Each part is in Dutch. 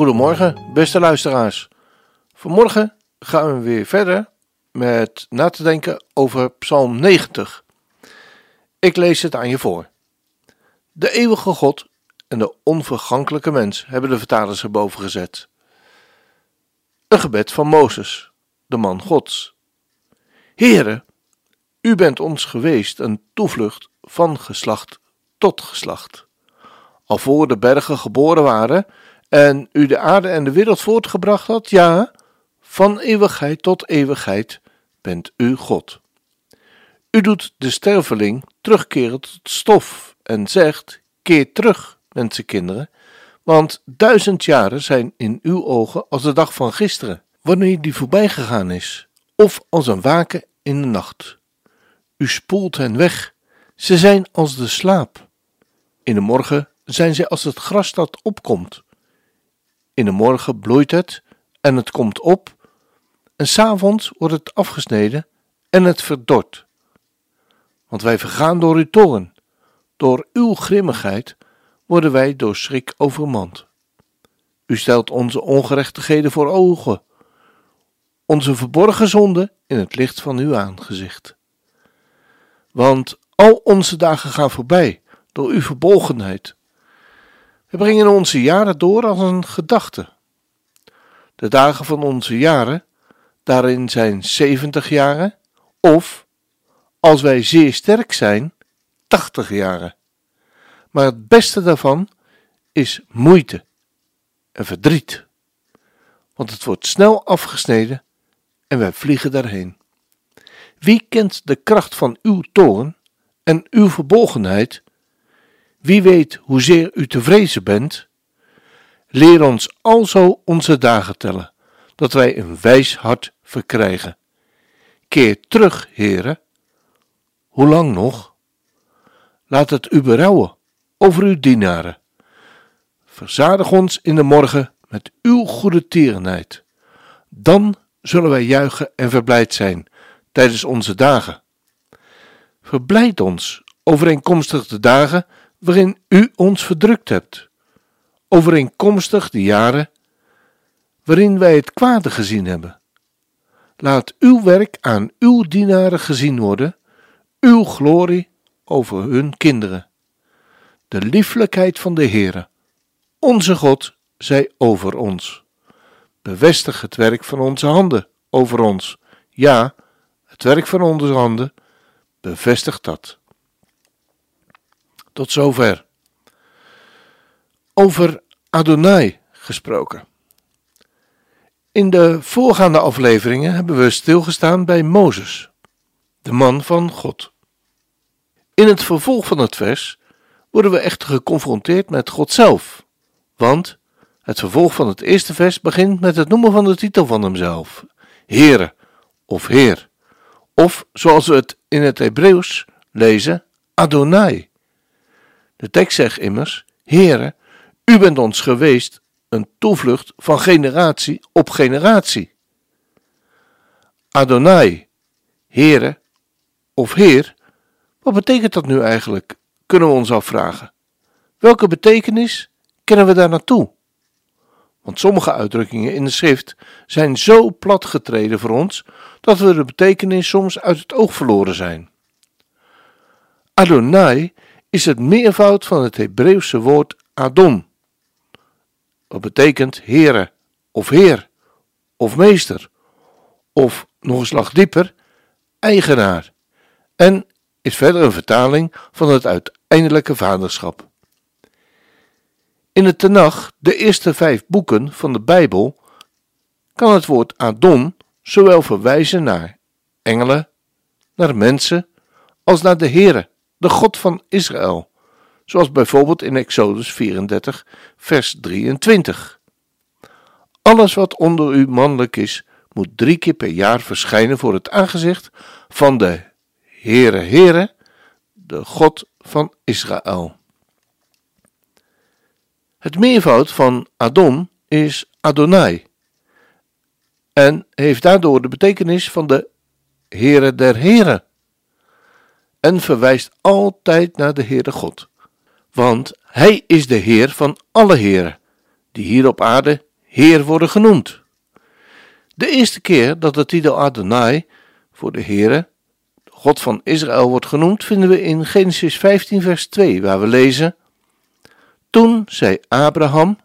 Goedemorgen, beste luisteraars. Vanmorgen gaan we weer verder met na te denken over Psalm 90. Ik lees het aan je voor. De eeuwige God en de onvergankelijke mens hebben de vertalers erboven gezet. Een gebed van Mozes, de man Gods. Heere, u bent ons geweest een toevlucht van geslacht tot geslacht. Al voor de bergen geboren waren en u de aarde en de wereld voortgebracht had, ja, van eeuwigheid tot eeuwigheid bent u God. U doet de sterveling terugkeren tot stof en zegt: Keer terug, mensenkinderen, want duizend jaren zijn in uw ogen als de dag van gisteren, wanneer die voorbij gegaan is, of als een waken in de nacht. U spoelt hen weg, ze zijn als de slaap. In de morgen zijn zij als het gras dat opkomt. In de morgen bloeit het en het komt op, en s'avonds wordt het afgesneden en het verdort. Want wij vergaan door uw toren, door uw grimmigheid worden wij door schrik overmand. U stelt onze ongerechtigheden voor ogen, onze verborgen zonden in het licht van uw aangezicht. Want al onze dagen gaan voorbij door uw verbolgenheid. We brengen onze jaren door als een gedachte. De dagen van onze jaren, daarin zijn zeventig jaren, of, als wij zeer sterk zijn, tachtig jaren. Maar het beste daarvan is moeite en verdriet, want het wordt snel afgesneden en wij vliegen daarheen. Wie kent de kracht van uw toorn en uw verbolgenheid? Wie weet hoezeer u te vrezen bent? Leer ons alzo onze dagen tellen, dat wij een wijs hart verkrijgen. Keer terug, heren. Hoe lang nog? Laat het u berouwen over uw dienaren. Verzadig ons in de morgen met uw goede tierenheid. Dan zullen wij juichen en verblijd zijn tijdens onze dagen. Verblijd ons overeenkomstig de dagen waarin u ons verdrukt hebt, overeenkomstig de jaren waarin wij het kwade gezien hebben. Laat uw werk aan uw dienaren gezien worden, uw glorie over hun kinderen. De lieflijkheid van de Heere, onze God, zij over ons. Bevestig het werk van onze handen over ons. Ja, het werk van onze handen, bevestig dat. Tot zover. Over Adonai gesproken. In de voorgaande afleveringen hebben we stilgestaan bij Mozes, de man van God. In het vervolg van het vers worden we echter geconfronteerd met God zelf, want het vervolg van het eerste vers begint met het noemen van de titel van hemzelf: Heere of Heer, of zoals we het in het Hebreeuws lezen, Adonai. De tekst zegt immers: Heere, u bent ons geweest een toevlucht van generatie op generatie. Adonai, Heere of Heer, wat betekent dat nu eigenlijk? Kunnen we ons afvragen. Welke betekenis kennen we daar naartoe? Want sommige uitdrukkingen in de schrift zijn zo platgetreden voor ons dat we de betekenis soms uit het oog verloren zijn. Adonai is het meervoud van het Hebreeuwse woord Adon. Wat betekent Heere of Heer of Meester of nog een slag dieper, eigenaar. En is verder een vertaling van het uiteindelijke vaderschap. In het Tenach, de eerste vijf boeken van de Bijbel, kan het woord Adon zowel verwijzen naar engelen, naar mensen, als naar de Heere, de God van Israël, zoals bijvoorbeeld in Exodus 34, vers 23. Alles wat onder u mannelijk is, moet drie keer per jaar verschijnen voor het aangezicht van de Heere Heere, de God van Israël. Het meervoud van Adon is Adonai en heeft daardoor de betekenis van de Heere der Heren en verwijst altijd naar de Heere God. Want Hij is de Heer van alle Heren, die hier op aarde Heer worden genoemd. De eerste keer dat de titel Adonai voor de Heere, God van Israël, wordt genoemd, vinden we in Genesis 15, vers 2, waar we lezen: Toen zei Abraham: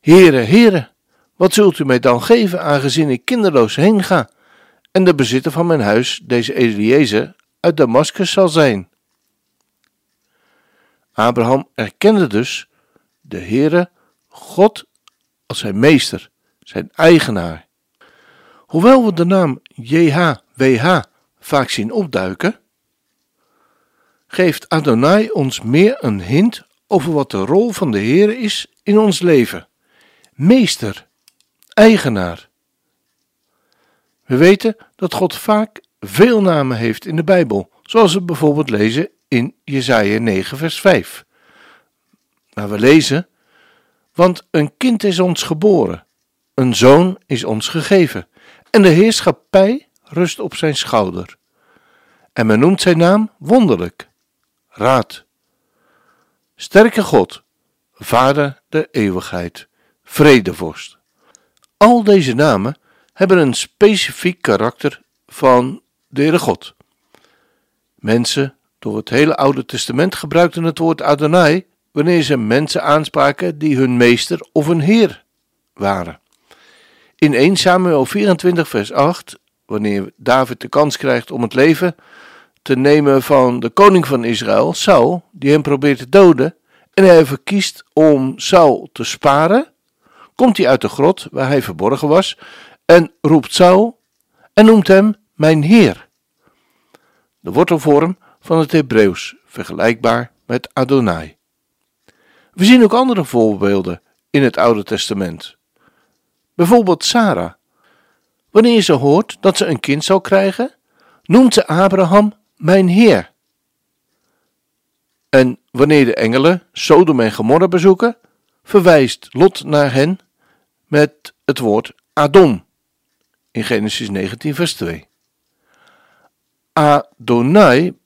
Heere, Heere, wat zult u mij dan geven, aangezien ik kinderloos heen ga, en de bezitter van mijn huis, deze Eliezer, uit Damascus zal zijn? Abraham erkende dus de Heere, God, als zijn meester, zijn eigenaar. Hoewel we de naam JHWH vaak zien opduiken, geeft Adonai ons meer een hint over wat de rol van de Heer is in ons leven. Meester, eigenaar. We weten dat God vaak veel namen heeft in de Bijbel, zoals we bijvoorbeeld lezen in Jesaja 9 vers 5. Waar we lezen, want een kind is ons geboren, een zoon is ons gegeven, en de heerschappij rust op zijn schouder. En men noemt zijn naam wonderlijk, raad, sterke God, vader der eeuwigheid, vredevorst. Al deze namen hebben een specifiek karakter van de Heere God. Mensen door het hele Oude Testament gebruikten het woord Adonai wanneer ze mensen aanspraken die hun meester of hun heer waren. In 1 Samuel 24, vers 8, wanneer David de kans krijgt om het leven te nemen van de koning van Israël, Saul, die hem probeert te doden, en hij verkiest om Saul te sparen, komt hij uit de grot waar hij verborgen was en roept Saul en noemt hem mijn heer. De wortelvorm van het Hebreeuws, vergelijkbaar met Adonai. We zien ook andere voorbeelden in het Oude Testament. Bijvoorbeeld Sarah. Wanneer ze hoort dat ze een kind zal krijgen, noemt ze Abraham mijn Heer. En wanneer de engelen Sodom en Gomorra bezoeken, verwijst Lot naar hen met het woord Adon in Genesis 19, vers 2. Adonai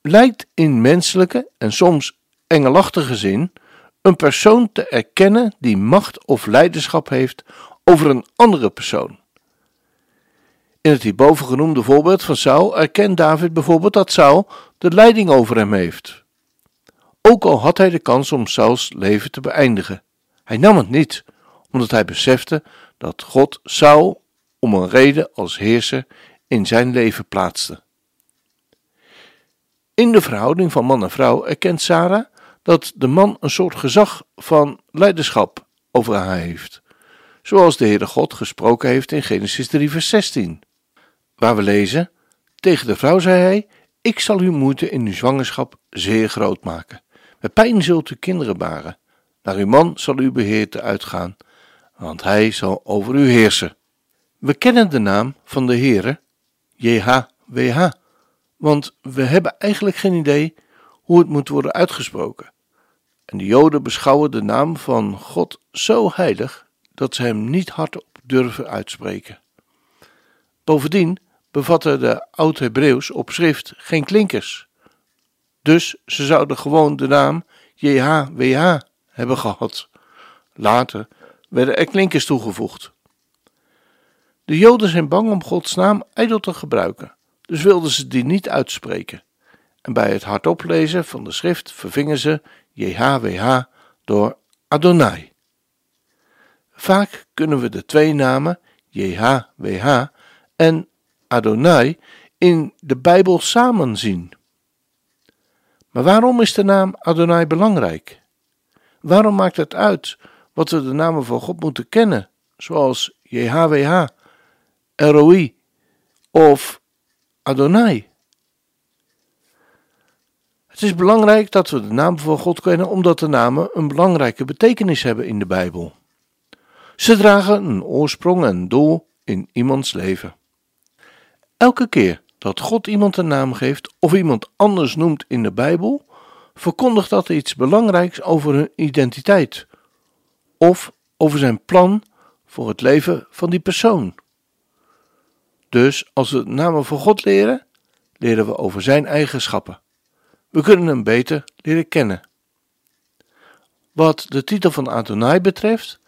lijkt in menselijke en soms engelachtige zin een persoon te erkennen die macht of leiderschap heeft over een andere persoon. In het hierboven genoemde voorbeeld van Saul erkent David bijvoorbeeld dat Saul de leiding over hem heeft. Ook al had hij de kans om Sauls leven te beëindigen. Hij nam het niet, omdat hij besefte dat God Saul om een reden als heerser in zijn leven plaatste. In de verhouding van man en vrouw erkent Sarah dat de man een soort gezag van leiderschap over haar heeft, zoals de Heere God gesproken heeft in Genesis 3, vers 16, waar we lezen: Tegen de vrouw zei hij: Ik zal uw moeite in uw zwangerschap zeer groot maken. Met pijn zult u kinderen baren. Naar uw man zal uw beheer te uitgaan, want hij zal over u heersen. We kennen de naam van de Heere, JHWH, want we hebben eigenlijk geen idee hoe het moet worden uitgesproken. En de Joden beschouwen de naam van God zo heilig dat ze hem niet hardop durven uitspreken. Bovendien bevatte de Oud-Hebreeuws op schrift geen klinkers. Dus ze zouden gewoon de naam JHWH hebben gehad. Later werden er klinkers toegevoegd. De Joden zijn bang om Gods naam ijdel te gebruiken, dus wilden ze die niet uitspreken. En bij het hardop lezen van de schrift vervingen ze JHWH door Adonai. Vaak kunnen we de twee namen JHWH en Adonai in de Bijbel samen zien. Maar waarom is de naam Adonai belangrijk? Waarom maakt het uit wat we de namen van God moeten kennen, zoals JHWH, Eroi of Adonai? Het is belangrijk dat we de naam van God kennen, omdat de namen een belangrijke betekenis hebben in de Bijbel. Ze dragen een oorsprong en doel in iemands leven. Elke keer dat God iemand een naam geeft of iemand anders noemt in de Bijbel, verkondigt dat iets belangrijks over hun identiteit of over zijn plan voor het leven van die persoon. Dus als we namen van God leren, leren we over zijn eigenschappen. We kunnen hem beter leren kennen. Wat de titel van Adonai betreft,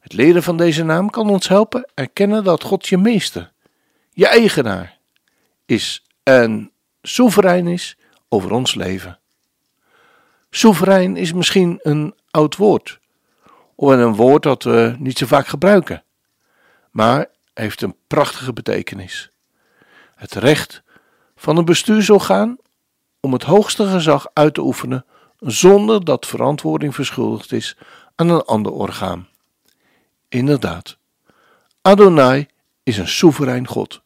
het leren van deze naam kan ons helpen erkennen dat God je meester, je eigenaar is en soeverein is over ons leven. Soeverein is misschien een oud woord, of een woord dat we niet zo vaak gebruiken, maar heeft een prachtige betekenis. Het recht van een bestuursorgaan om het hoogste gezag uit te oefenen zonder dat verantwoording verschuldigd is aan een ander orgaan. Inderdaad, Adonai is een soeverein God.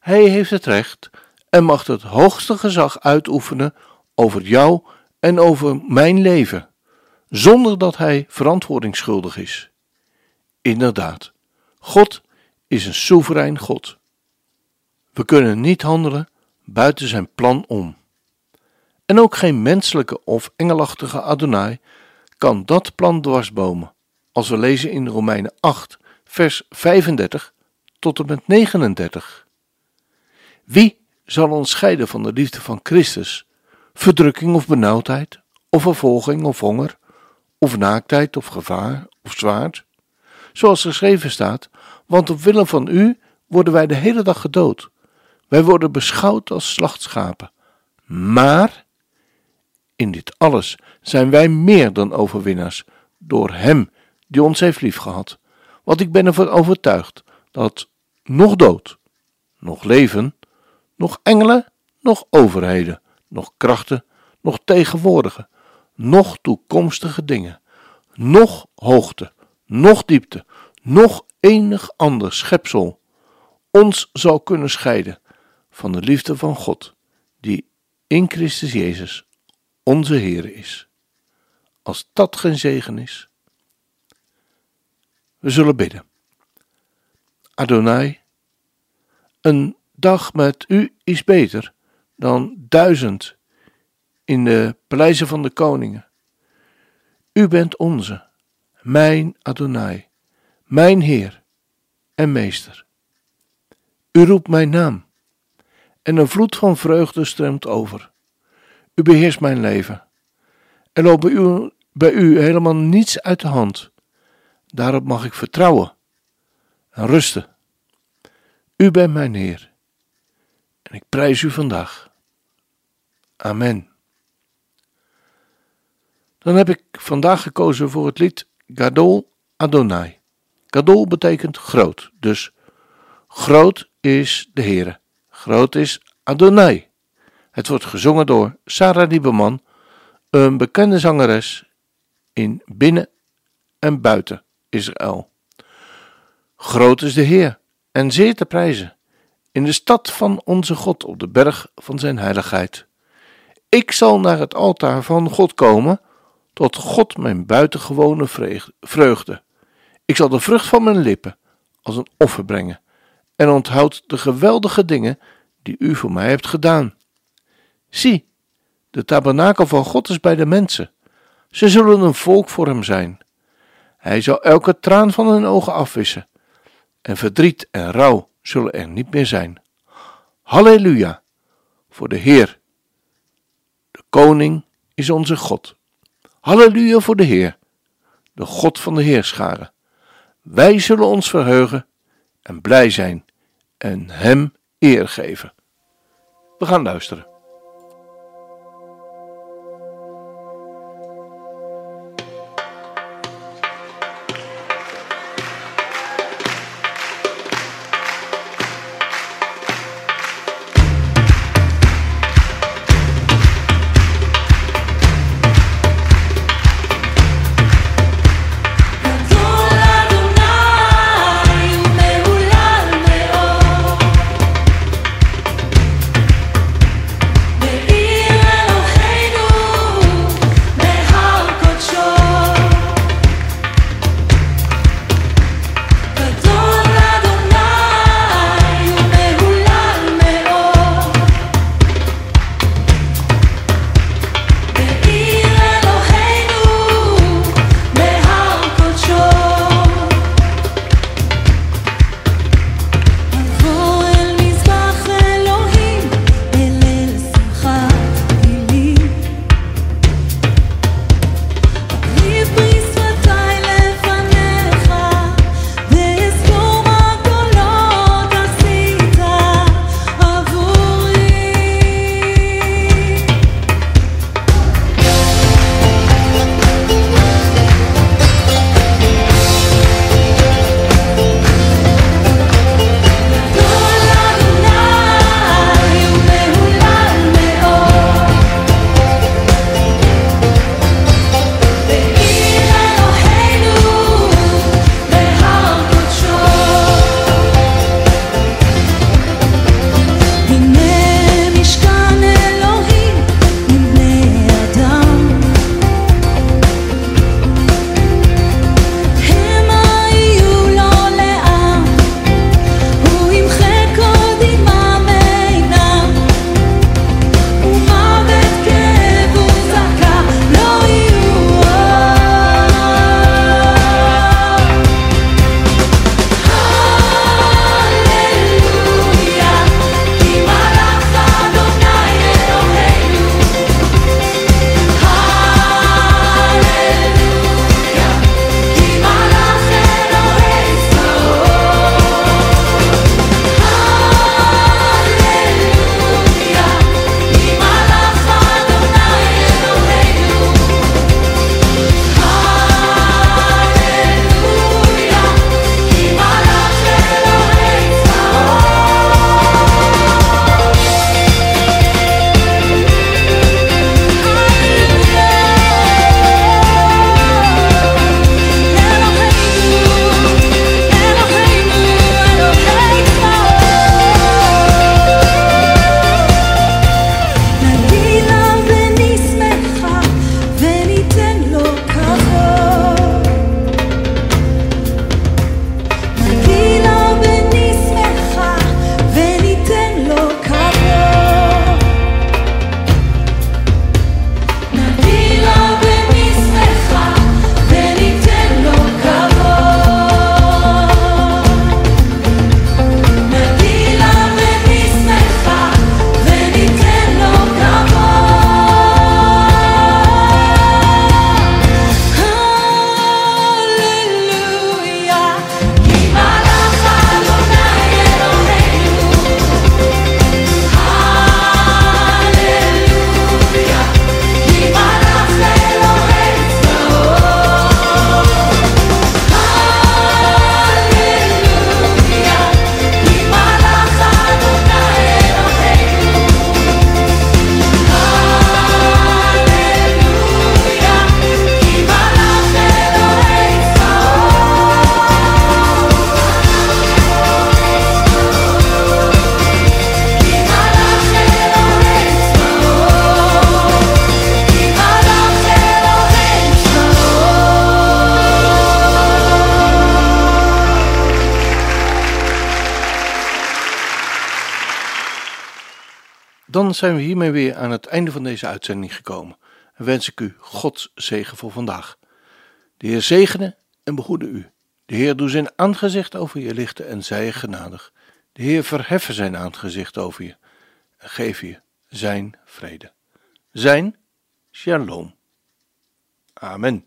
Hij heeft het recht en mag het hoogste gezag uitoefenen over jou en over mijn leven, zonder dat hij verantwoording schuldig is. Inderdaad, God is een soeverein God. We kunnen niet handelen buiten zijn plan om. En ook geen menselijke of engelachtige Adonai kan dat plan dwarsbomen, als we lezen in Romeinen 8, vers 35 tot en met 39. Wie zal ons scheiden van de liefde van Christus? Verdrukking of benauwdheid, of vervolging of honger, of naaktheid of gevaar of zwaard? Zoals geschreven staat, want op willen van u worden wij de hele dag gedood. Wij worden beschouwd als slachtschapen. Maar in dit alles zijn wij meer dan overwinnaars door Hem die ons heeft liefgehad. Want ik ben ervan overtuigd dat nog dood, nog leven, nog engelen, nog overheden, nog krachten, nog tegenwoordige, nog toekomstige dingen, nog hoogte, nog diepte, nog enig ander schepsel ons zal kunnen scheiden van de liefde van God, die in Christus Jezus onze Heer is. Als dat geen zegen is, we zullen bidden. Adonai, een dag met u is beter dan duizend in de paleizen van de koningen. U bent onze, mijn Adonai, mijn Heer en Meester. U roept mijn naam en een vloed van vreugde stroomt over. U beheerst mijn leven. Er loopt bij u, bij u helemaal niets uit de hand. Daarop mag ik vertrouwen en rusten. U bent mijn Heer. En ik prijs u vandaag. Amen. Dan heb ik vandaag gekozen voor het lied Gadol Adonai. Gadol betekent groot, dus groot is de Heere. Groot is Adonai. Het wordt gezongen door Sarah Lieberman, een bekende zangeres in binnen- en buiten Israël. Groot is de Heer en zeer te prijzen in de stad van onze God op de berg van zijn heiligheid. Ik zal naar het altaar van God komen, tot God mijn buitengewone vreugde. Ik zal de vrucht van mijn lippen als een offer brengen en onthoud de geweldige dingen die u voor mij hebt gedaan. Zie, de tabernakel van God is bij de mensen. Ze zullen een volk voor hem zijn. Hij zal elke traan van hun ogen afwissen. En verdriet en rouw zullen er niet meer zijn. Halleluja voor de Heer. De koning is onze God. Halleluja voor de Heer, de God van de Heerscharen. Wij zullen ons verheugen en blij zijn en Hem eer geven. We gaan luisteren. Dan zijn we hiermee weer aan het einde van deze uitzending gekomen. En wens ik u Gods zegen voor vandaag. De Heer zegene en behoede u. De Heer doe zijn aangezicht over je lichten en zij je genadig. De Heer verheffen zijn aangezicht over je en geef je zijn vrede. Zijn shalom. Amen.